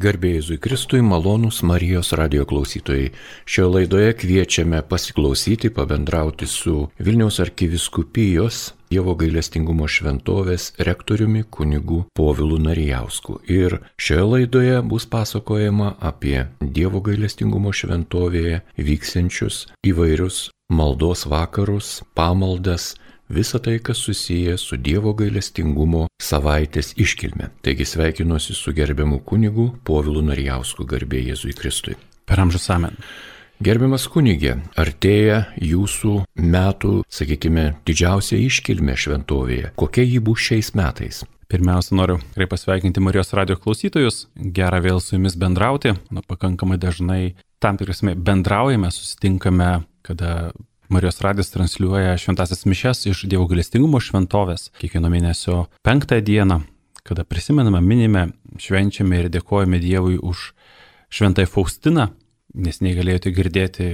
Garbėjai Kristui, malonūs Marijos radio klausytojai. Šioje laidoje kviečiame pasiklausyti, pabendrauti su Vilniaus arkiviskupijos Dievo gailestingumo šventovės rektoriumi kunigu Povilu Narijausku. Ir šioje laidoje bus pasakojama apie Dievo gailestingumo šventovėje vyksiančius įvairius maldos vakarus, pamaldas, Visa tai, kas susiję su Dievo gailestingumo savaitės iškilme. Taigi sveikinuosi su gerbiamu kunigu Povilu Narijausku garbė Jėzui Kristui. Per amžius amen. Gerbiamas kunigė, artėja jūsų metų, sakykime, didžiausia iškilmė šventovėje. Kokia ji bus šiais metais? Pirmiausia, noriu tikrai pasveikinti Marijos radio klausytojus. Gera vėl su jumis bendrauti. Na, pakankamai dažnai tam tikrasme bendraujame, susitinkame, kada Marijos radijas transliuoja šventasias mišes iš Dievo galestingumo šventovės kiekvieno mėnesio penktąją dieną, kada prisimename, minime, švenčiame ir dėkojame Dievui už šventąją Faustiną, nes negalėjote girdėti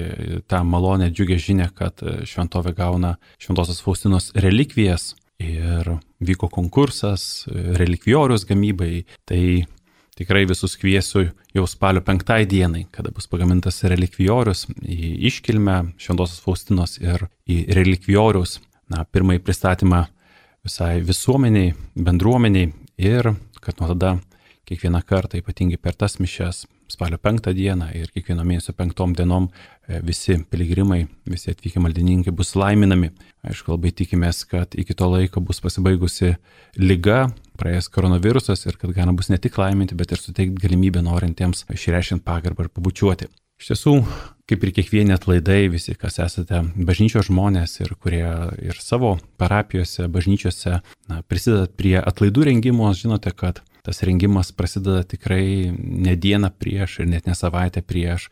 tą malonę džiugę žinę, kad šventovė gauna šventosios Faustinos relikvijas ir vyko konkursas relikvijorius gamybai. Tai Tikrai visus kviesiu jau spalio penktai dienai, kada bus pagamintas relikvijorius į iškilmę Šventosios Faustinos ir į relikvijorius, na, pirmąjį pristatymą visai visuomeniai, bendruomeniai ir kad nuo tada kiekvieną kartą, ypatingai per tas mišes, spalio penktą dieną ir kiekvieno mėnesio penktom dienom e, visi piligrimai, visi atvykę maldininkai bus laiminami. Aišku, labai tikimės, kad iki to laiko bus pasibaigusi lyga, praėjęs koronavirusas ir kad galima bus ne tik laiminti, bet ir suteikti galimybę norintiems išreiškinti pagarbą ir pabučiuoti. Iš tiesų, kaip ir kiekvieni atlaidai, visi, kas esate bažnyčios žmonės ir kurie ir savo parapijose, bažnyčiose na, prisidedat prie atlaidų rengimo, žinote, kad tas rengimas prasideda tikrai ne dieną prieš ir net ne savaitę prieš,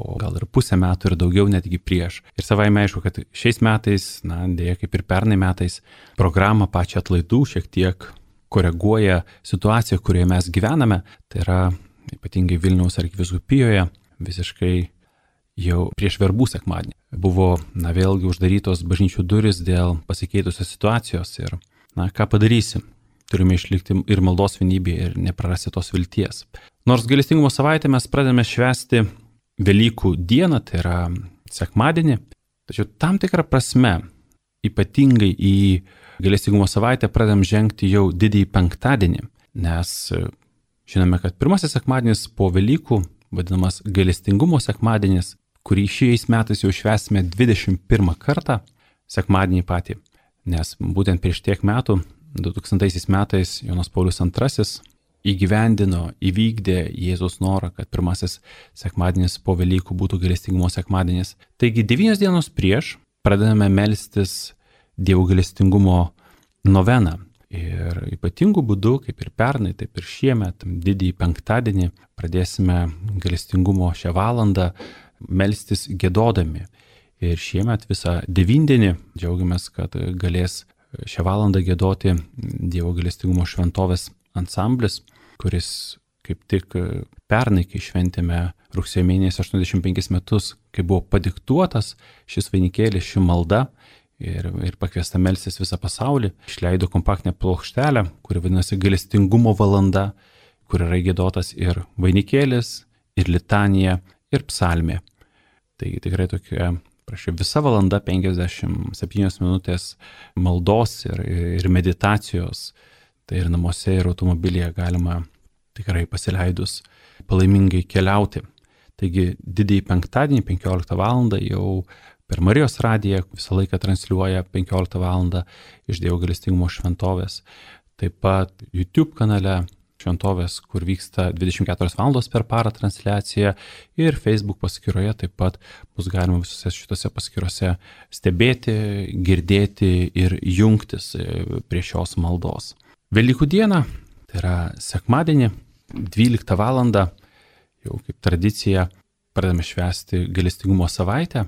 o gal ir pusę metų ir daugiau netgi prieš. Ir savai aišku, kad šiais metais, na, dėja kaip ir pernai metais, programą pačią atlaidų šiek tiek koreguoja situaciją, kurioje mes gyvename. Tai yra ypatingai Vilniaus arkiviskupijoje visiškai jau prieš verbų sekmadienį. Buvo, na, vėlgi uždarytos bažnyčių duris dėl pasikeitusios situacijos ir, na, ką padarysim turime išlikti ir maldos vienybėje ir neprarasti tos vilties. Nors galestingumo savaitę mes pradedame švęsti Velykų dieną, tai yra sekmadienį, tačiau tam tikrą prasme, ypatingai į galestingumo savaitę pradedam žengti jau didįjį penktadienį, nes žinome, kad pirmasis sekmadienis po Velykų, vadinamas galestingumo sekmadienis, kurį šiais metais jau švesime 21 kartą, sekmadienį patį, nes būtent prieš tiek metų 2000 metais Jonas Paulius II įgyvendino, įvykdė Jėzaus norą, kad pirmasis sekmadienis po Velykų būtų galestingumo sekmadienis. Taigi devynios dienos prieš pradedame melstis Dievo galestingumo noveną. Ir ypatingų būdų, kaip ir pernai, taip ir šiemet, didįjį penktadienį, pradėsime galestingumo šią valandą melstis gėdodami. Ir šiemet visą devindienį džiaugiamės, kad galės šią valandą gėdoti Dievo galestingumo šventovės ansamblis, kuris kaip tik pernai, kai šventėme rugsėjo mėnesį 85 metus, kai buvo padiktuotas šis vainikėlis, ši malda ir, ir pakviesta melsis visą pasaulį, išleido kompaktinę plokštelę, kuri vadinasi Galestingumo valanda, kur yra gėdotas ir vainikėlis, ir litanija, ir psalmė. Taigi tikrai tokia prašau, visa valanda 57 minutės maldos ir, ir meditacijos. Tai ir namuose, ir automobilėje galima tikrai pasileidus palaimingai keliauti. Taigi didįjį penktadienį 15 val. jau per Marijos radiją visą laiką transliuoja 15 val. iš Dievo galestingumo šventovės. Taip pat YouTube kanale šventovės, kur vyksta 24 valandos per parą transliacija ir Facebook paskyroje taip pat bus galima visose šitose paskyrose stebėti, girdėti ir jungtis e, prie šios maldos. Velykų diena, tai yra sekmadienį, 12 val. jau kaip tradicija pradedame švęsti galestingumo savaitę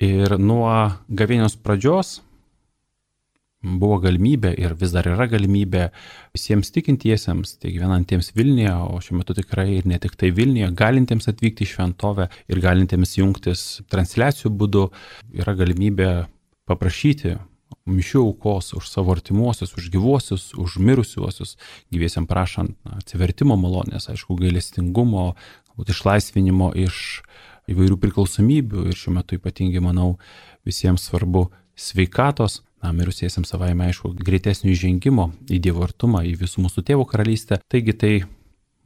ir nuo gavėnios pradžios buvo galimybė ir vis dar yra galimybė visiems tikintiesiems, tiek gyvenantiems Vilniuje, o šiuo metu tikrai ir ne tik tai Vilniuje, galintiems atvykti į šventovę ir galintiems jungtis transliacijų būdu, yra galimybė paprašyti mišių aukos už savo artimuosius, už gyvuosius, už mirusiuosius, gyviesiam prašant na, atsivertimo malonės, aišku, gailestingumo, išlaisvinimo iš įvairių priklausomybių ir šiuo metu ypatingai, manau, visiems svarbu sveikatos, na, mirusiesiams savaime aišku, greitesnio įžengimo į Dievo artumą, į visų mūsų tėvų karalystę. Taigi tai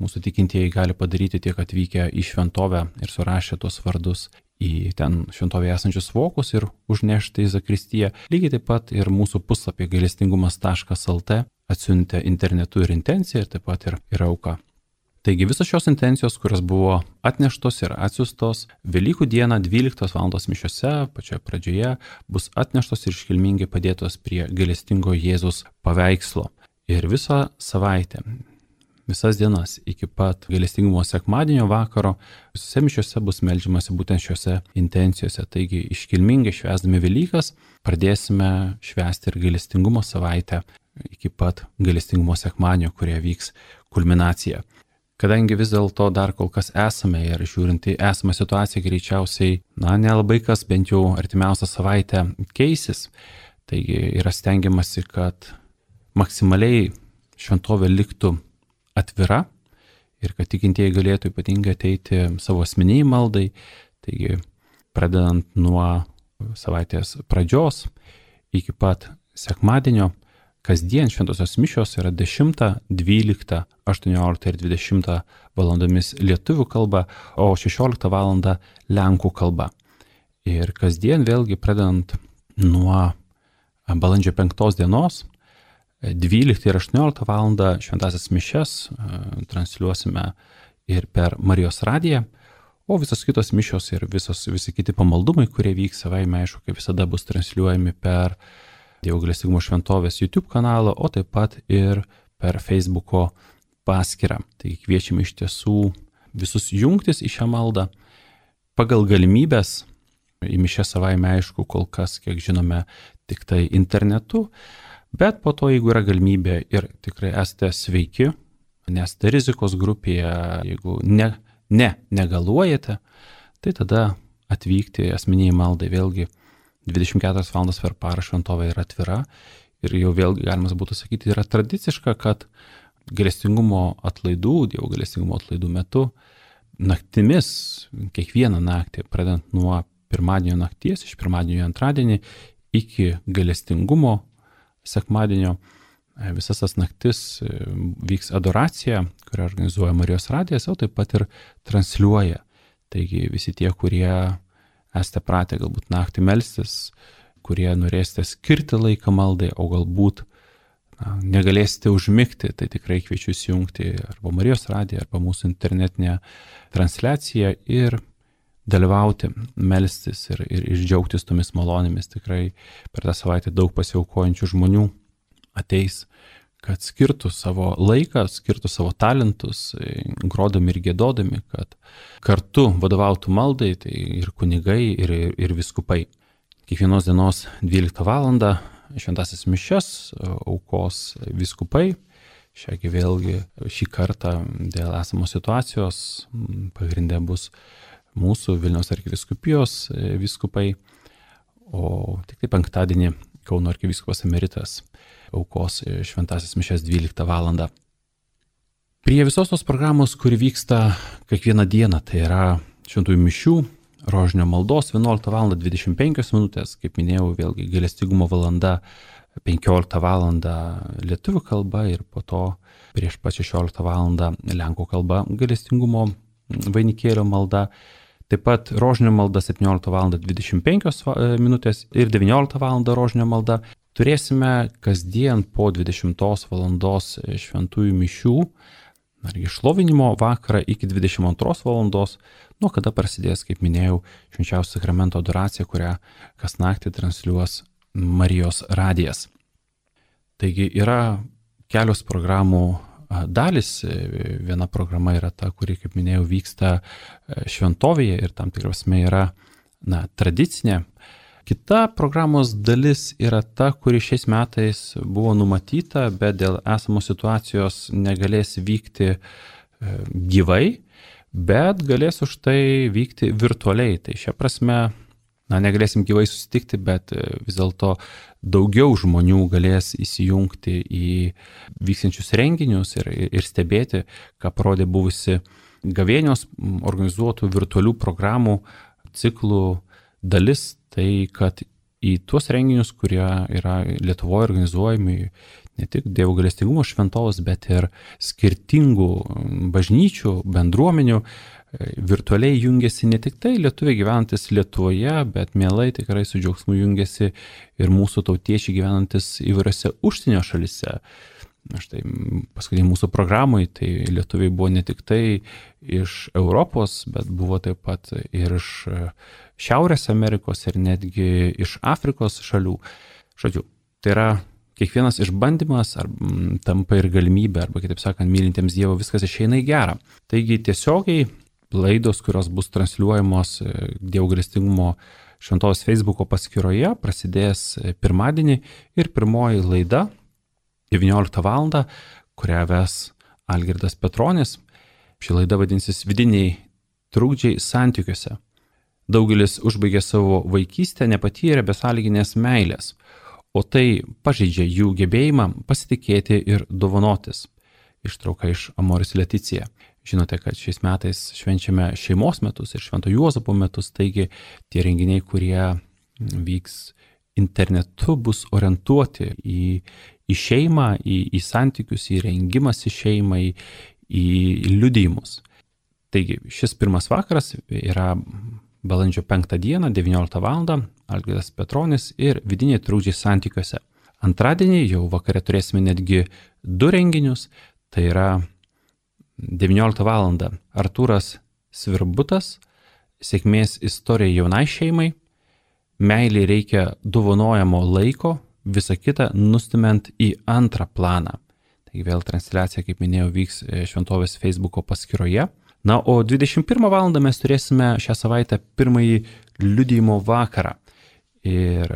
mūsų tikintieji gali padaryti tiek atvykę į šventovę ir surašę tuos vardus į ten šventovėje esančius vokus ir užnešti į Zakristiją. Lygiai taip pat ir mūsų puslapį gailestingumas.lt atsiuntė internetu ir intenciją ir taip pat ir, ir auką. Taigi visos šios intencijos, kurios buvo atneštos ir atsiustos Velykų dieną 12 val. mišiuose, pačioje pradžioje, bus atneštos ir iškilmingai padėtos prie galestingo Jėzus paveikslo. Ir visą savaitę, visas dienas iki pat galestingumo sekmadienio vakaro, visose mišiuose bus melžiamasi būtent šiuose intencijose. Taigi iškilmingai švesdami Velykas pradėsime švesti ir galestingumo savaitę iki pat galestingumo sekmadienio, kurie vyks kulminacija kadangi vis dėlto dar kol kas esame ir žiūrint į esamą situaciją greičiausiai, na, nelabai kas bent jau artimiausią savaitę keisis. Taigi yra stengiamasi, kad maksimaliai šventovė liktų atvira ir kad tikintieji galėtų ypatingai ateiti savo asmeniai maldai. Taigi pradedant nuo savaitės pradžios iki pat sekmadienio kasdien šventosios mišios yra 10, 12, 18 ir 20 valandomis lietuvių kalba, o 16 val. lenkų kalba. Ir kasdien vėlgi pradedant nuo balandžio 5 dienos, 12 ir 18 val. šventasias mišes transliuosime ir per Marijos radiją, o visos kitos mišios ir visos, visi kiti pamaldumai, kurie vyks savaime, aišku, kaip visada bus transliuojami per Dievo galestingumo šventovės YouTube kanalą, o taip pat ir per Facebook'o paskyrą. Taigi kviečiame iš tiesų visus jungtis į šią maldą pagal galimybės. Į mišę savaime aišku, kol kas, kiek žinome, tik tai internetu, bet po to, jeigu yra galimybė ir tikrai esate sveiki, nesate rizikos grupėje, jeigu ne, ne negaluojate, tai tada atvykti asmeniai maldai vėlgi 24 valandas per parą šventovė yra atvira ir jau vėlgi galima būtų sakyti, yra tradiciška, kad galestingumo atlaidų, Dievo galestingumo atlaidų metu naktimis, kiekvieną naktį, pradedant nuo pirmadienio nakties, iš pirmadienio į antradienį iki galestingumo sekmadienio, visas tas naktis e, vyks adoracija, kurią organizuoja Marijos radijas, o taip pat ir transliuoja. Taigi visi tie, kurie esate pratę galbūt naktį melstis, kurie norėsite skirti laiką maldai, o galbūt na, negalėsite užmigti, tai tikrai kviečiu įsijungti arba Marijos radiją, arba mūsų internetinę transliaciją ir dalyvauti, melstis ir, ir, ir džiaugtis tomis malonėmis. Tikrai per tą savaitę daug pasiaukojančių žmonių ateis kad skirtų savo laiką, skirtų savo talentus, e, grodami ir gėdodami, kad kartu vadovautų maldai, tai ir kunigai, ir, ir viskupai. Kiekvienos dienos 12 val. šventasis mišes e, aukos viskupai. Šiagi vėlgi šį kartą dėl esamos situacijos pagrindė bus mūsų Vilniaus arkiviskupijos e, viskupai, o tik tai penktadienį Kauno arkiviskupas emeritas aukos šventasis mišes 12 val. Prie visos tos programos, kuri vyksta kiekvieną dieną, tai yra šventųjų mišių, rožinio maldos 11 val. 25 minutės, kaip minėjau, vėlgi galestingumo valanda 15 val. lietuvių kalba ir po to prieš pat 16 val. lenkų kalba galestingumo vainikėlio malda. Taip pat rožinio malda 17 val. 25 minutės ir 19 val. rožinio malda turėsime kasdien po 20 val. šventųjų mišių, argi šlovinimo vakarą iki 22 val. nuo kada prasidės, kaip minėjau, švenčiausio sakramento adoracija, kurią kas naktį transliuos Marijos radijas. Taigi yra kelios programų dalis. Viena programa yra ta, kuri, kaip minėjau, vyksta šventovėje ir tam tikrasme yra na, tradicinė Kita programos dalis yra ta, kuri šiais metais buvo numatyta, bet dėl esamos situacijos negalės vykti e, gyvai, bet galės už tai vykti virtualiai. Tai šia prasme na, negalėsim gyvai susitikti, bet e, vis dėlto daugiau žmonių galės įsijungti į vykstančius renginius ir, ir stebėti, ką parodė buvusi gavėnios organizuotų virtualių programų ciklų dalis, tai kad į tuos renginius, kurie yra Lietuvoje organizuojami, ne tik Dievo galestingumo šventovos, bet ir skirtingų bažnyčių, bendruomenių, virtualiai jungiasi ne tik tai lietuviai gyvenantis Lietuvoje, bet mielai tikrai su džiaugsmu jungiasi ir mūsų tautiečiai gyvenantis įvairiose užsienio šalise. Štai paskutinį mūsų programui, tai lietuviai buvo ne tik tai iš Europos, bet buvo taip pat ir iš Šiaurės Amerikos ir netgi iš Afrikos šalių. Žodžiu, tai yra kiekvienas išbandymas ar, m, tampa ir galimybė, arba kitaip sakant, mylintiems Dievo viskas išeina į gerą. Taigi tiesiogiai laidos, kurios bus transliuojamos e, Dievo galestingumo šventos Facebook'o paskyroje, prasidės e, pirmadienį ir pirmoji laida 19 val. kurią ves Algirdas Petronis. Ši laida vadinsis Vidiniai trūkdžiai santykiuose. Daugelis užbaigė savo vaikystę nepatyrę besąlyginės meilės, o tai pažeidžia jų gebėjimą pasitikėti ir dovanotis. Ištrauka iš Amoris Leticija. Žinote, kad šiais metais švenčiame šeimos metus ir Švento Juozapo metus, taigi tie renginiai, kurie vyks internetu, bus orientuoti į, į šeimą, į, į santykius, į rengimas į šeimą, į, į liudijimus. Taigi šis pirmas vakaras yra balandžio 5 dieną, 19 val. Algirdas Petronis ir vidiniai trūkdžiai santykiuose. Antradienį jau vakare turėsime netgi du renginius, tai yra 19 val. Artūras Svirbutas, sėkmės istorija jaunai šeimai, meiliai reikia dovanojamo laiko, visa kita nustumant į antrą planą. Taigi vėl transliacija, kaip minėjau, vyks e, šventovės Facebook'o paskyroje. Na, o 21 val. mes turėsime šią savaitę pirmąjį liudymo vakarą. Ir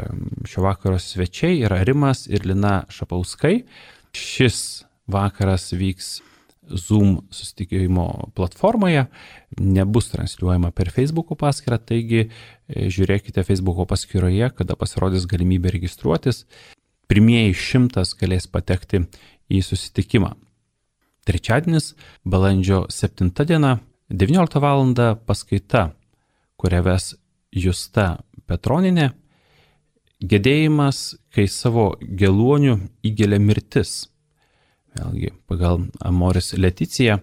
šio vakaro svečiai yra Rimas ir Lina Šapauskai. Šis vakaras vyks Zoom susitikimo platformoje, nebus transliuojama per Facebook paskyrą, taigi e, žiūrėkite Facebook paskyroje, kada pasirodys galimybė registruotis. Pirmieji šimtas galės patekti į susitikimą. Trečiadienis, balandžio 7 diena, 19 val. paskaita, kurią ves Justa Petroninė. Gedėjimas, kai savo geluonių įgelia mirtis vėlgi pagal Amoris Leticiją.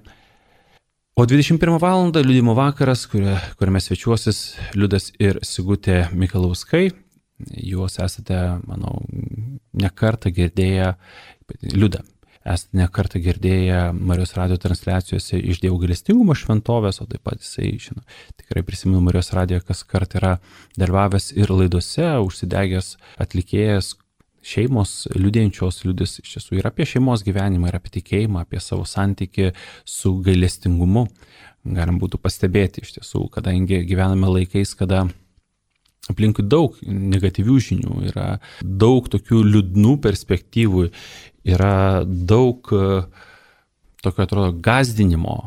O 21 val. liūdimo vakaras, kuria, kuriame svečiuosis Liudas ir Sigutė Mikalauskai. Juos esate, manau, nekartą girdėję, Liuda, esate nekartą girdėję Marijos radio transliacijose iš Dievo galestingumo šventovės, o taip pat jisai, žinau, tikrai prisimenu Marijos radiją, kas kart yra dalyvavęs ir laidose, užsidegęs atlikėjas, šeimos liūdėjančios liūdės iš tiesų yra apie šeimos gyvenimą, yra apie tikėjimą, apie savo santyki su gailestingumu. Galim būtų pastebėti iš tiesų, kadangi gyvename laikais, kada aplinkui daug negatyvių žinių, yra daug tokių liūdnų perspektyvų, yra daug tokio atrodo gazdinimo,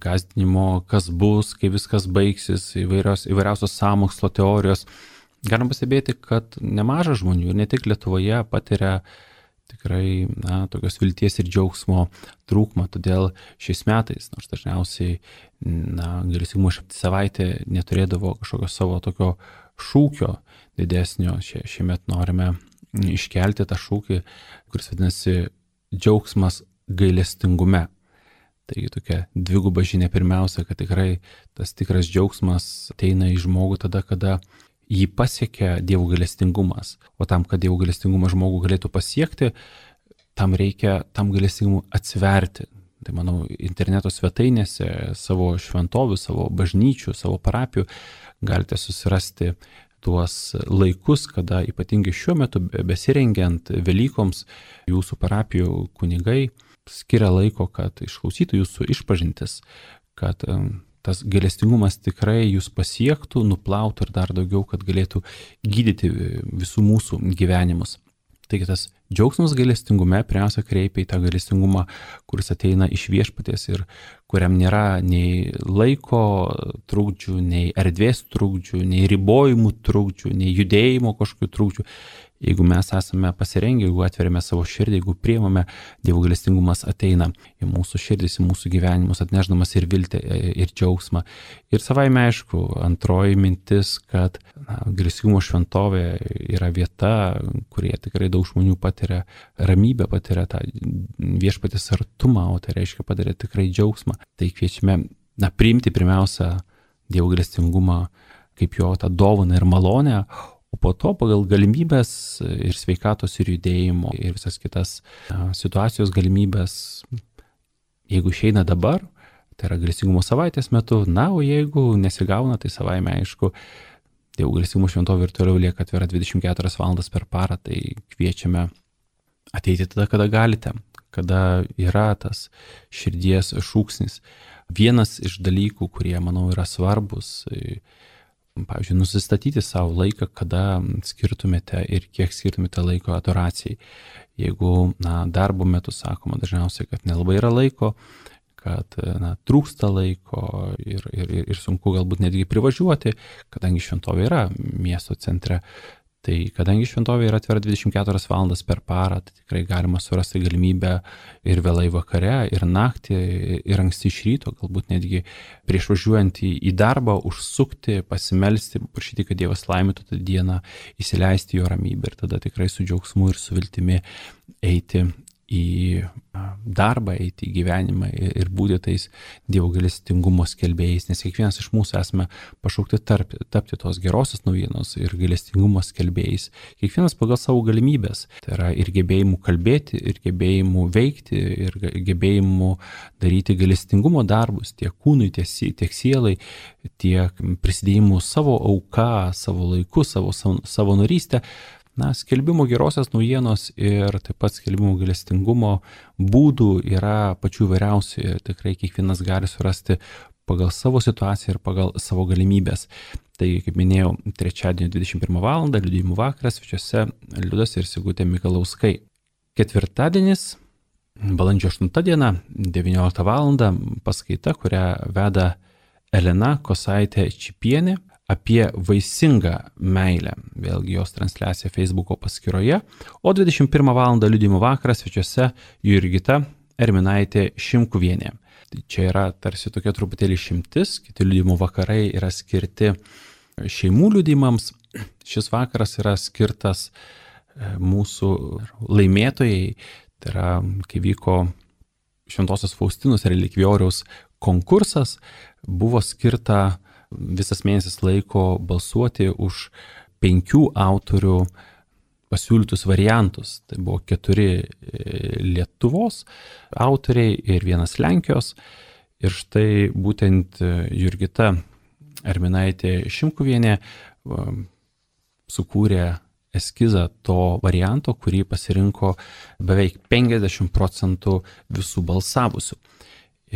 gazdinimo, kas bus, kai viskas baigsis, įvairios, įvairiausios samokslo teorijos galim pastebėti, kad nemažas žmonių ne tik Lietuvoje patiria tikrai na, tokios vilties ir džiaugsmo trūkumą. Todėl šiais metais, nors dažniausiai, na, galėsimų savaitę neturėdavo kažkokio savo tokio šūkio didesnio, šie, šiemet norime iškelti tą šūkį, kuris vadinasi džiaugsmas gailestingume. Taigi tokia dviguba žinia pirmiausia, kad tikrai tas tikras džiaugsmas ateina į žmogų tada, kada jį pasiekia Dievo galestingumas. O tam, kad Dievo galestingumas žmogų galėtų pasiekti, tam reikia tam galestingumui atsiverti. Tai manau, interneto svetainėse savo šventovių, savo bažnyčių, savo parapijų galite susirasti tuos laikus, kada ypatingai šiuo metu besirengiant Velykoms jūsų parapijų kunigai skiria laiko, kad išklausytų jūsų išpažintis, kad tas galestingumas tikrai jūs pasiektų, nuplautų ir dar daugiau, kad galėtų gydyti visų mūsų gyvenimus. Taigi tas džiaugsmas galestingume pirmiausia kreipia į tą galestingumą, kuris ateina iš viešpatės ir kuriam nėra nei laiko trūkdžių, nei erdvės trūkdžių, nei ribojimų trūkdžių, nei judėjimo kažkokių trūkdžių. Jeigu mes esame pasirengę, jeigu atveriame savo širdį, jeigu priimame, Dievo galestingumas ateina į mūsų širdis, į mūsų gyvenimus, atneždamas ir viltį, ir džiaugsmą. Ir savaime aišku, antroji mintis, kad galestingumo šventovė yra vieta, kurie tikrai daug žmonių patiria ramybę, patiria tą viešpatės artumą, o tai reiškia patiria tikrai džiaugsmą. Tai kviečiame, na, priimti pirmiausia Dievo galestingumą kaip jo tą dovaną ir malonę, o po to pagal galimybės ir sveikatos ir judėjimo ir visas kitas situacijos galimybės, jeigu išeina dabar, tai yra galėsingumo savaitės metu, na, o jeigu nesigauna, tai savaime aišku, Dievo galėsingumo šventovė ir toliau lieka atvira 24 valandas per parą, tai kviečiame ateiti tada, kada galite, kada yra tas širdies šūksnis. Vienas iš dalykų, kurie, manau, yra svarbus, pavyzdžiui, nusistatyti savo laiką, kada skirtumėte ir kiek skirtumėte laiko adoracijai. Jeigu na, darbo metu sakoma dažniausiai, kad nelabai yra laiko, kad na, trūksta laiko ir, ir, ir sunku galbūt netgi privažiuoti, kadangi šventovė yra miesto centre, Tai kadangi šventovė yra atvira 24 valandas per parą, tai tikrai galima surasti galimybę ir vėlai vakare, ir naktį, ir anksti iš ryto, galbūt netgi prieš važiuojant į, į darbą, užsukti, pasimelsti, prašyti, kad Dievas laimėtų tą dieną, įsileisti jo ramybę. Ir tada tikrai su džiaugsmu ir su viltimi eiti į darbą, eiti į gyvenimą ir būti tais Dievo galestingumo skelbėjais, nes kiekvienas iš mūsų esame pašaukti tarp, tapti tos gerosios naujienos ir galestingumo skelbėjais. Kiekvienas pagal savo galimybės. Tai yra ir gebėjimų kalbėti, ir gebėjimų veikti, ir gebėjimų daryti galestingumo darbus tiek kūnui, tiek, sielai, tiek prisidėjimų savo auką, savo laiku, savo savanorystę. Savo Na, skelbimo gerosios naujienos ir taip pat skelbimo galestingumo būdų yra pačių vairiausių ir tikrai kiekvienas gali surasti pagal savo situaciją ir pagal savo galimybės. Tai, kaip minėjau, trečiadienio 21 val. liudijimų vakaras, svečiuose Liudas ir Sigutė Mikalauskai. Ketvirtadienis, balandžio 8 diena, 19 val. paskaita, kurią veda Elena Kosaitė Čipienė apie vaisingą meilę, vėlgi jos transliacija Facebook'o paskyroje, o 21 val. liudimo vakaras svečiuose Jurgita Erminaitė Šimkuvienė. Tai čia yra tarsi tokia truputėlį šimtis, kiti liudimo vakarai yra skirti šeimų liudimams, šis vakaras yra skirtas e, mūsų laimėtojai, tai yra, kai vyko Šventosios Faustinos relikvioriaus konkursas, buvo skirta visas mėnesis laiko balsuoti už penkių autorių pasiūlytus variantus. Tai buvo keturi e, Lietuvos autoriai ir vienas Lenkijos. Ir štai būtent e, Jurgita Erminaitė Šimkuvienė sukūrė eskizą to varianto, kurį pasirinko beveik 50 procentų visų balsavusių.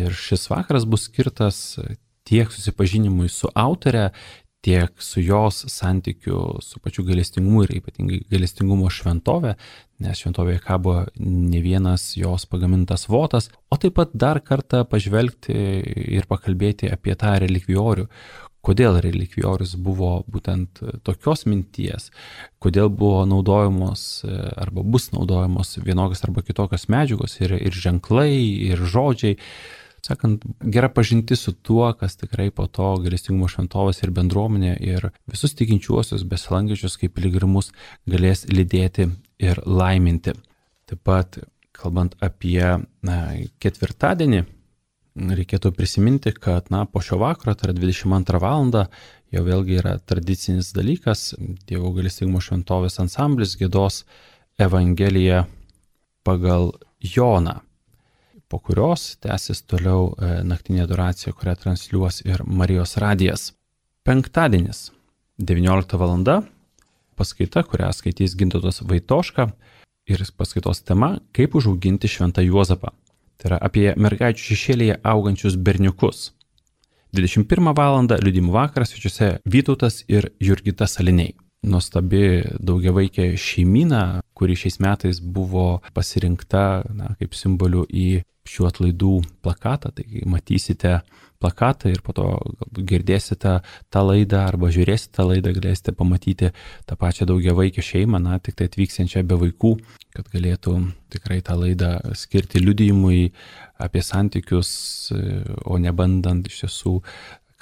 Ir šis vakaras bus skirtas tiek susipažinimui su autore, tiek su jos santykiu su pačiu galestingumu ir ypatingai galestingumo šventovė, nes šventovėje kabo ne vienas jos pagamintas votas, o taip pat dar kartą pažvelgti ir pakalbėti apie tą relikviorių, kodėl relikviorius buvo būtent tokios minties, kodėl buvo naudojamos arba bus naudojamos vienokios arba kitokios medžiagos ir, ir ženklai, ir žodžiai sakant, gera pažinti su tuo, kas tikrai po to galestingumo šventovas ir bendruomenė ir visus tikinčiuosius besilankiančius kaip piligrimus galės lydėti ir laiminti. Taip pat, kalbant apie na, ketvirtadienį, reikėtų prisiminti, kad na, po šio vakaro, tai yra 22 val. jau vėlgi yra tradicinis dalykas, Dievo galestingumo šventovės ansamblis gėdos Evangeliją pagal Joną po kurios tęsis toliau e, naktinė adoracija, kurią transliuos ir Marijos radijas. Penktadienis, 19 val. paskaita, kurią skaitys Gintotas Vaitoška ir paskaitos tema - kaip užauginti šventą Juozapą. Tai yra apie mergaičių šešėlėje augančius berniukus. 21 val. liudimų vakaras svečiuose Vytautas ir Jurgita Saliniai. Nuostabi daugiavaikė šeimyna, kuri šiais metais buvo pasirinkta na, kaip simboliu į šių atlaidų plakatą. Taigi matysite plakatą ir po to girdėsite tą laidą arba žiūrėsite tą laidą, galėsite pamatyti tą pačią daugia vaikę šeimą, na, tik tai atvyksiančią be vaikų, kad galėtų tikrai tą laidą skirti liudijimui apie santykius, o ne bandant iš tiesų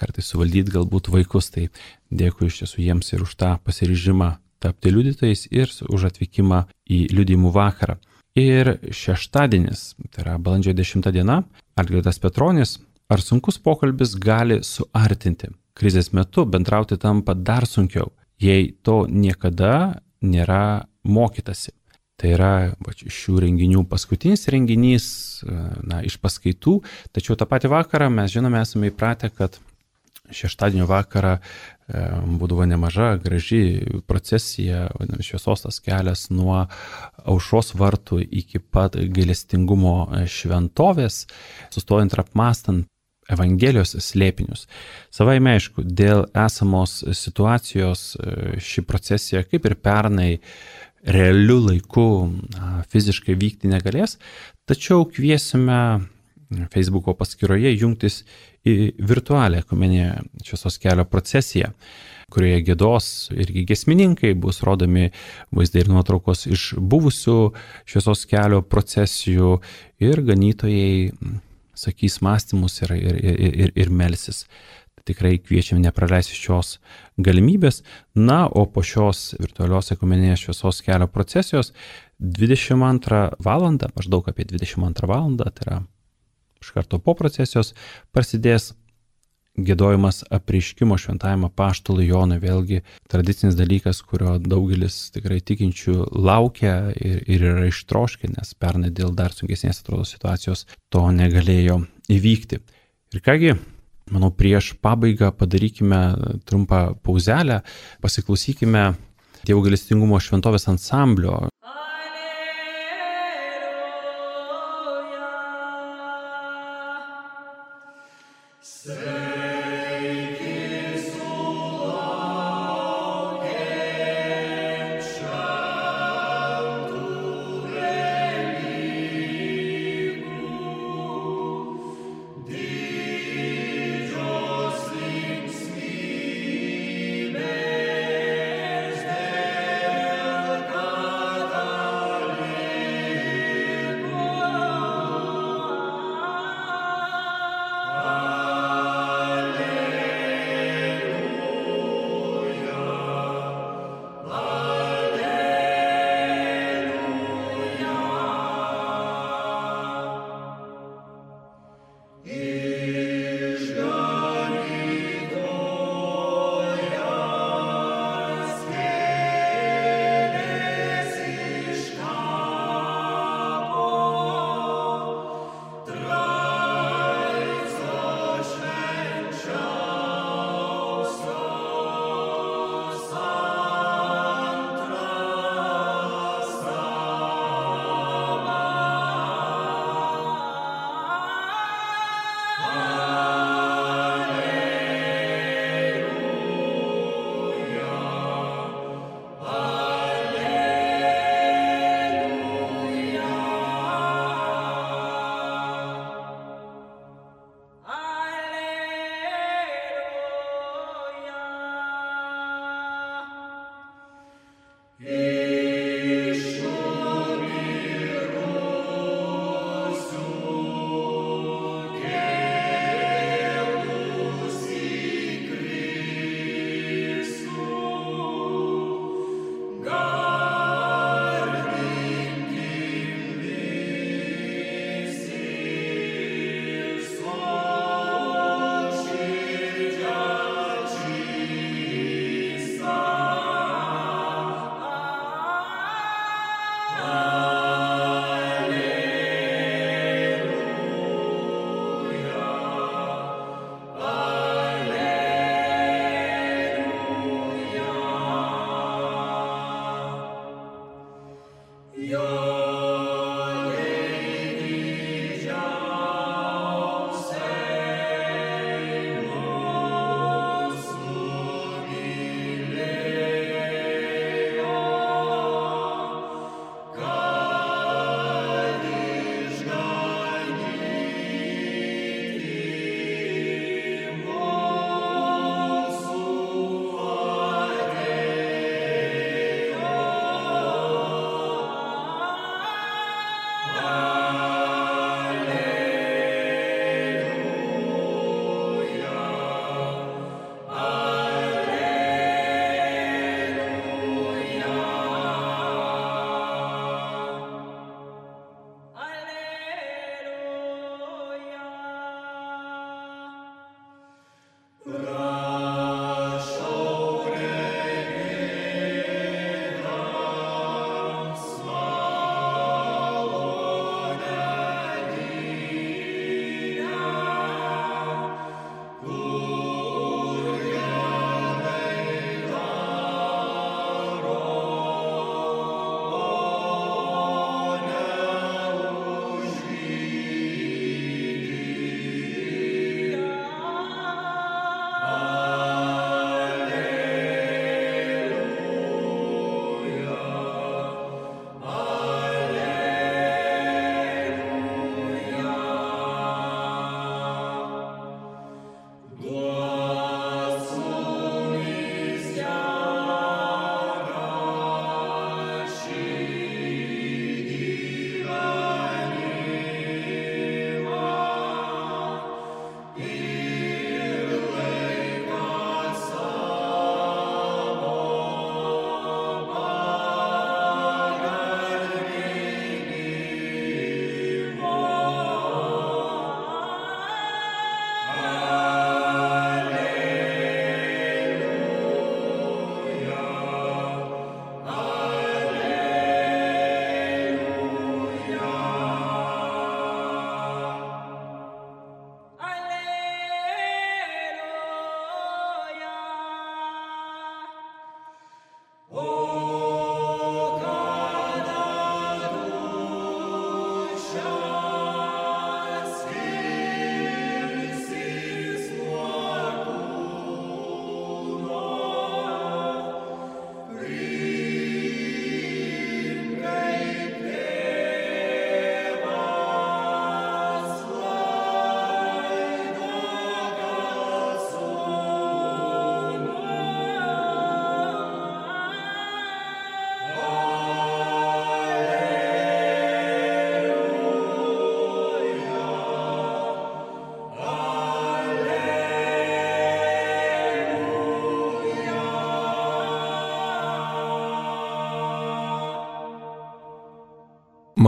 kartais suvaldyti galbūt vaikus. Tai dėkui iš tiesų jiems ir už tą pasiryžimą tapti liudytojais ir už atvykimą į liudijimų vakarą. Ir šeštadienis, tai yra balandžio 10 diena, Algirdas Petronis, ar sunkus pokalbis gali suartinti. Krizės metu bendrauti tampa dar sunkiau, jei to niekada nėra mokytasi. Tai yra va, šių renginių paskutinis renginys, na, iš paskaitų, tačiau tą patį vakarą mes žinome, esame įpratę, kad šeštadienio vakarą e, būdavo nemaža, graži procesija, šviesos tas kelias nuo aušros vartų iki pat gailestingumo šventovės, sustojant ir apmastant Evangelijos slėpinius. Savai aišku, dėl esamos situacijos e, ši procesija, kaip ir pernai, realiu laiku fiziškai vykti negalės, tačiau kviesime Facebook'o paskyroje jungtis į virtualią ekumeninę šviesos kelio procesiją kurioje gėdos irgi gesmininkai bus rodomi vaizdai ir nuotraukos iš buvusių šviesos kelio procesijų ir ganytojai sakys mąstymus ir, ir, ir, ir, ir melsis. Tikrai kviečiam nepraleisti šios galimybės. Na, o po šios virtualios ekumeninės šviesos kelio procesijos 22 val. maždaug apie 22 val. tai yra iš karto po procesijos prasidės gėdojimas apriškimo šventajame paštului Jonui, vėlgi tradicinis dalykas, kurio daugelis tikrai tikinčių laukia ir, ir yra ištroškę, nes pernai dėl dar sunkesnės atrodo situacijos to negalėjo įvykti. Ir kągi, manau, prieš pabaigą padarykime trumpą pauzelę, pasiklausykime Dievo galestingumo šventovės ansamblio Stay.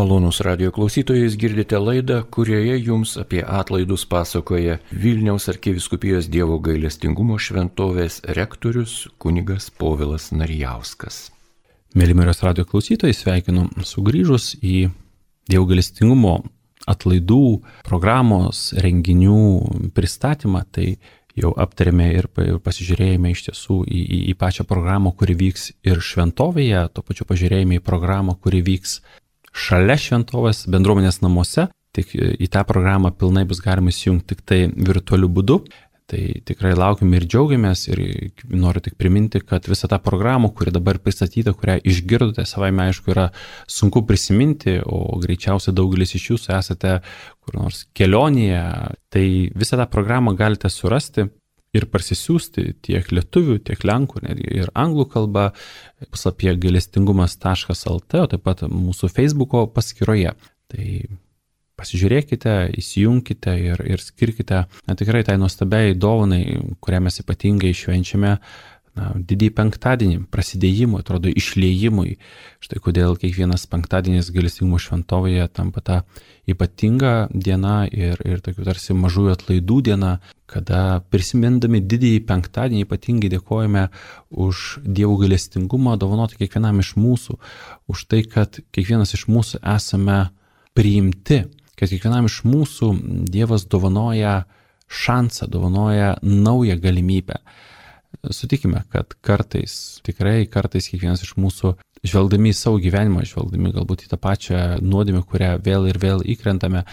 Malonus radio klausytojais girdite laidą, kurioje jums apie atlaidus pasakoja Vilniaus arkiviskupijos Dievo gailestingumo šventovės rektorius kunigas Povilas Narijauskas. Mėlymerijos radio klausytojai sveikinu sugrįžus į Dievo gailestingumo atlaidų programos renginių pristatymą. Tai jau aptarėme ir pasižiūrėjome iš tiesų į, į, į pačią programą, kuri vyks ir šventovėje, tuo pačiu pažiūrėjome į programą, kuri vyks šalia šventovės bendruomenės namuose, tik į tą programą pilnai bus galima įsijungti tik tai virtualiu būdu. Tai tikrai laukiam ir džiaugiamės ir noriu tik priminti, kad visą tą programą, kuri dabar pristatyta, kurią išgirdote, savaime aišku yra sunku prisiminti, o greičiausiai daugelis iš jūsų esate kur nors kelionėje, tai visą tą programą galite surasti ir parsisiųsti tiek lietuvių, tiek lenkų, netgi ir anglų kalba puslapyje galestingumas.lt, o taip pat mūsų Facebook'o paskyroje. Tai pasižiūrėkite, įsijunkite ir, ir skirkite na, tikrai tai nuostabiai dovanai, kurią mes ypatingai švenčiame na, didįjį penktadienį, prasidėjimui, atrodo, išliejimui. Štai kodėl kiekvienas penktadienis galestingumo šventovėje tampa ta ypatinga diena ir, ir tokių tarsi mažųjų atlaidų diena, kada prisimindami didįjį penktadienį ypatingai dėkojame už Dievo galestingumą dovanoti kiekvienam iš mūsų, už tai, kad kiekvienas iš mūsų esame priimti, kad kiekvienam iš mūsų Dievas dovanoja šansą, dovanoja naują galimybę sutikime, kad kartais, tikrai kartais kiekvienas iš mūsų, žvelgdami į savo gyvenimą, žvelgdami galbūt į tą pačią nuodėmę, kurią vėl ir vėl įkrentame,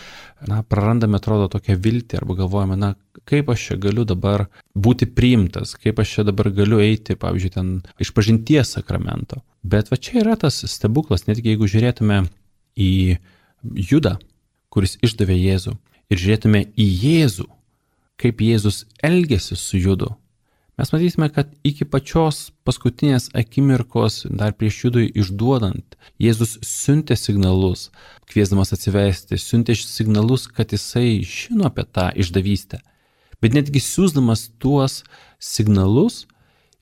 na, prarandame, atrodo, tokią viltį arba galvojame, na, kaip aš čia galiu dabar būti priimtas, kaip aš čia dabar galiu eiti, pavyzdžiui, ten iš pažinties sakramento. Bet va čia yra tas stebuklas, netgi jeigu žiūrėtume į Judą, kuris išdavė Jėzų, ir žiūrėtume į Jėzų, kaip Jėzus elgėsi su Judu, mes matysime, kad iki pačios paskutinės akimirkos, dar prieš judui išduodant, Jėzus siuntė signalus, kviesdamas atsivesti, siuntė signalus, kad jisai žino apie tą išdavystę. Bet netgi siūsdamas tuos signalus,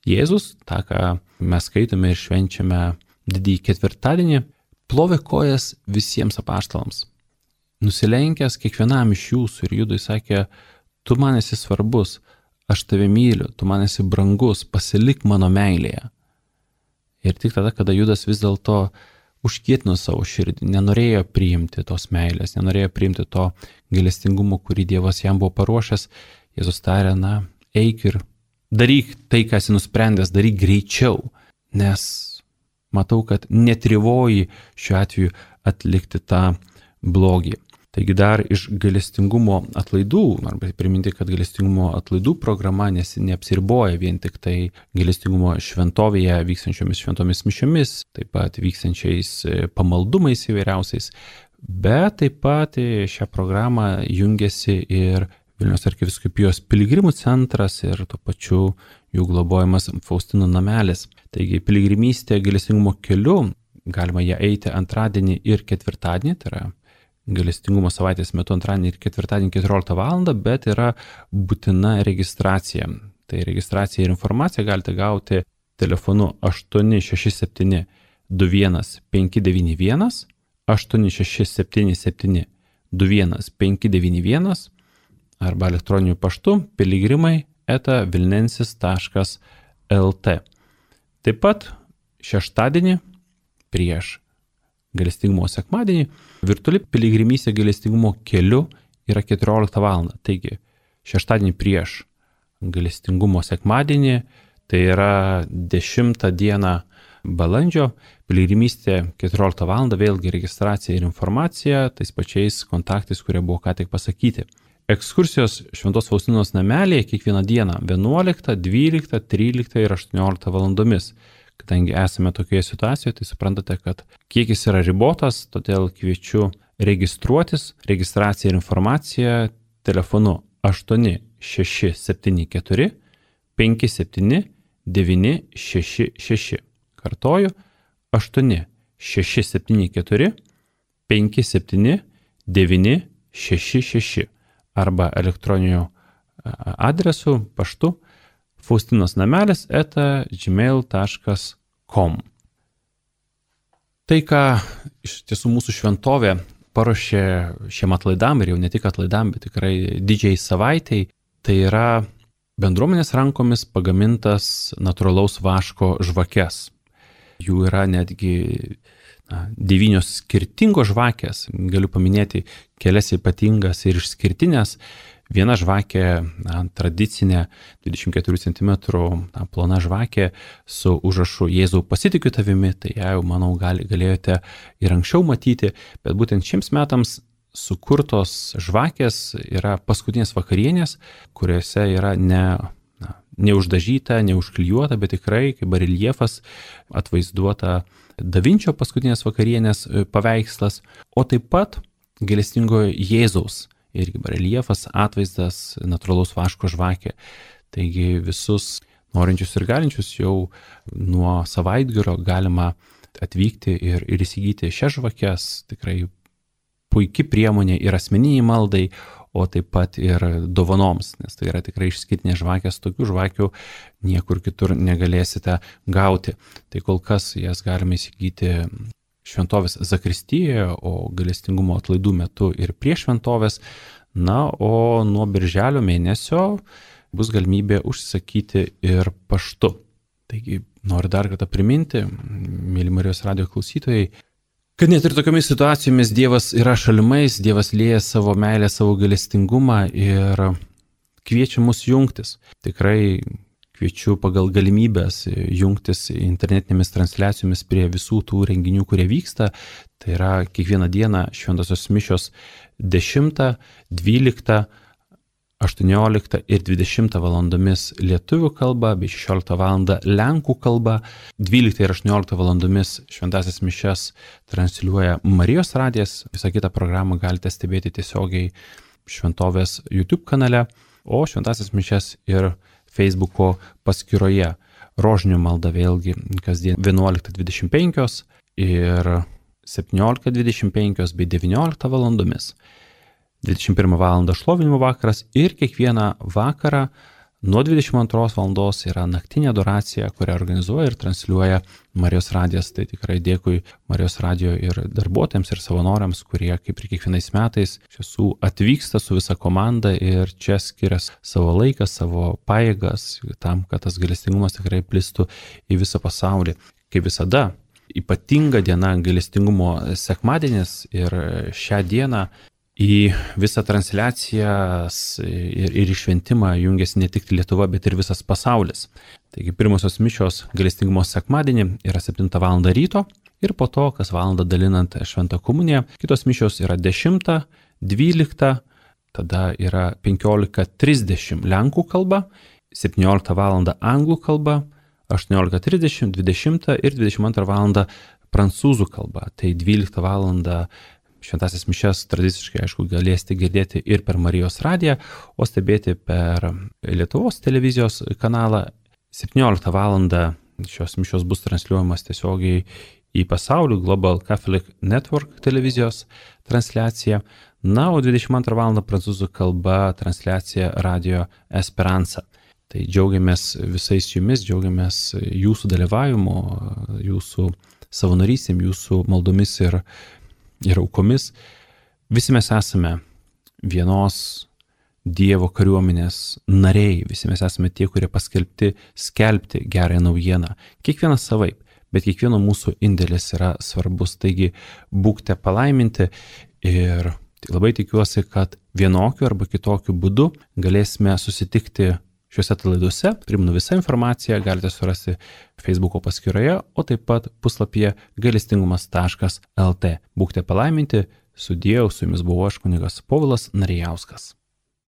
Jėzus, tą, ką mes skaitome ir švenčiame didįjį ketvirtadienį, plovė kojas visiems apaštalams. Nusilenkęs kiekvienam iš jūsų ir judui sakė, tu man esi svarbus, aš tave myliu, tu man esi brangus, pasilik mano meilėje. Ir tik tada, kada Judas vis dėlto užkietino savo širdį, nenorėjo priimti tos meilės, nenorėjo priimti to gailestingumo, kurį Dievas jam buvo paruošęs, Jėzus tarė, na, eik ir daryk tai, ką esi nusprendęs, daryk greičiau, nes matau, kad netrivoji šiuo atveju atlikti tą blogį. Taigi dar iš galestingumo atlaidų, arba priminti, kad galestingumo atlaidų programa nes, neapsiriboja vien tik tai galestingumo šventovėje vykstančiomis šventomis mišiomis, taip pat vykstančiais e, pamaldumais įvairiausiais, bet taip pat šią programą jungiasi ir Vilnius arkiviskupijos piligrimų centras ir tuo pačiu jų globojamas Faustino namelis. Taigi piligrimystė galestingumo keliu galima ją eiti antradienį ir ketvirtadienį, tai yra galestingumo savaitės metu antradienį ir ketvirtadienį 14 val. bet yra būtina registracija. Tai registracija ir informaciją galite gauti telefonu 867 21 591 867 21 591 arba elektroniniu paštu piligrimai eta vilnensis.lt. Taip pat šeštadienį prieš galestingumo sekmadienį virtuali piligrimystė galestingumo keliu yra 14 val. Taigi šeštadienį prieš galestingumo sekmadienį, tai yra 10 dieną balandžio, piligrimystė 14 val. vėlgi registracija ir informacija tais pačiais kontaktais, kurie buvo ką tik pasakyti. Ekskursijos Šventos Faustinos namelėje kiekvieną dieną 11, 12, 13 ir 18 valandomis. Kadangi esame tokioje situacijoje, tai suprantate, kad kiekis yra ribotas, todėl kviečiu registruotis. Registracija ir informacija telefonu 8674 57 966. Kartoju 8674 57 966 arba elektroniniu adresu, paštu faustinos namelis eta gmail.com. Tai, ką iš tiesų mūsų šventovė paruošė šiem atlaidam ir jau ne tik atlaidam, bet tikrai didžiai savaitėjai, tai yra bendruomenės rankomis pagamintas natūralaus vaško žvakes. Jų yra netgi na, devynios skirtingos žvakės, galiu paminėti kelias ypatingas ir išskirtinės. Viena žvakė, na, tradicinė 24 cm na, plona žvakė su užrašu Jėzau pasitikiu tavimi, tai ją jau, manau, gali, galėjote ir anksčiau matyti, bet būtent šiems metams sukurtos žvakės yra paskutinės vakarienės, kuriuose yra ne neuždažyta, neužklijuota, bet tikrai kaip bareliefas atvaizduota Davinčio paskutinės vakarienės e, paveikslas, o taip pat gelestingojo Jėzaus irgi bareliefas, atvaizdas, natūralaus vaško žvakė. Taigi visus norinčius ir galinčius jau nuo savaitgalio galima atvykti ir, ir įsigyti šias žvakes. Tikrai puikia priemonė ir asmeniniai maldai, o taip pat ir dovanoms, nes tai yra tikrai išskirtinės žvakės, tokių žvakių niekur kitur negalėsite gauti. Tai kol kas jas galime įsigyti šventovės Zakristijoje, o galestingumo atlaidų metu ir prie šventovės. Na, o nuo birželio mėnesio bus galimybė užsisakyti ir paštu. Taigi noriu dar kartą priminti, mėly Marijos radio klausytojai, Kad net ir tokiamis situacijomis Dievas yra šalimais, Dievas lėja savo meilę, savo galestingumą ir kviečia mus jungtis. Tikrai kviečiu pagal galimybės jungtis internetinėmis transliacijomis prie visų tų renginių, kurie vyksta. Tai yra kiekvieną dieną šventosios mišios 10, 12, 18 ir 20 valandomis lietuvių kalba, bei 16 val. lenkų kalba, 12 ir 18 valandomis šventasias mišes transliuoja Marijos radijas, visą kitą programą galite stebėti tiesiogiai šventovės YouTube kanale, o šventasias mišes ir Facebook'o paskyroje. Rožinio malda vėlgi kasdien 11.25 ir 17.25 bei 19 valandomis. 21 val. šlovinimo vakaras ir kiekvieną vakarą Nuo 22 val. yra naktinė adoracija, kurią organizuoja ir transliuoja Marijos radijas. Tai tikrai dėkui Marijos radijo ir darbuotojams, ir savanoriams, kurie kaip ir kiekvienais metais iš tiesų atvyksta su visa komanda ir čia skiria savo laiką, savo paėgas tam, kad tas galestingumas tikrai plistų į visą pasaulį. Kaip visada, ypatinga diena galestingumo sekmadienis ir šią dieną į visą transliacijas ir, ir išventimą jungiasi ne tik Lietuva, bet ir visas pasaulis. Taigi pirmosios mišios galestingumo sekmadienį yra 7 val. ryto ir po to, kas valandą dalinant šventą komuniją, kitos mišios yra 10, 12, tada yra 15.30 lenkų kalba, 17 val. anglų kalba, 18.30, 20 ir 22 val. prancūzų kalba. Tai 12 val šventasis mišes tradiciškai, aišku, galėsite girdėti ir per Marijos radiją, o stebėti per Lietuvos televizijos kanalą. 17 val. šios mišios bus transliuojamas tiesiogiai į pasaulį Global Catholic Network televizijos transliacija. Na, o 22 val. prancūzų kalba transliacija Radio Esperanza. Tai džiaugiamės visais jumis, džiaugiamės jūsų dalyvavimu, jūsų savanorysėm, jūsų maldomis ir ir aukomis, visi mes esame vienos Dievo kariuomenės nariai, visi mes esame tie, kurie paskelbti skelbti gerąją naujieną. Kiekvienas savaip, bet kiekvieno mūsų indėlis yra svarbus, taigi būkite palaiminti ir labai tikiuosi, kad vienokiu arba kitokiu būdu galėsime susitikti Šiuose laiduose primenu visą informaciją galite surasti Facebook'o paskyroje, o taip pat puslapyje galestingumas.lt. Būkite palaiminti, su Dievu, su jumis buvau aš kunigas Povilas Narijauskas.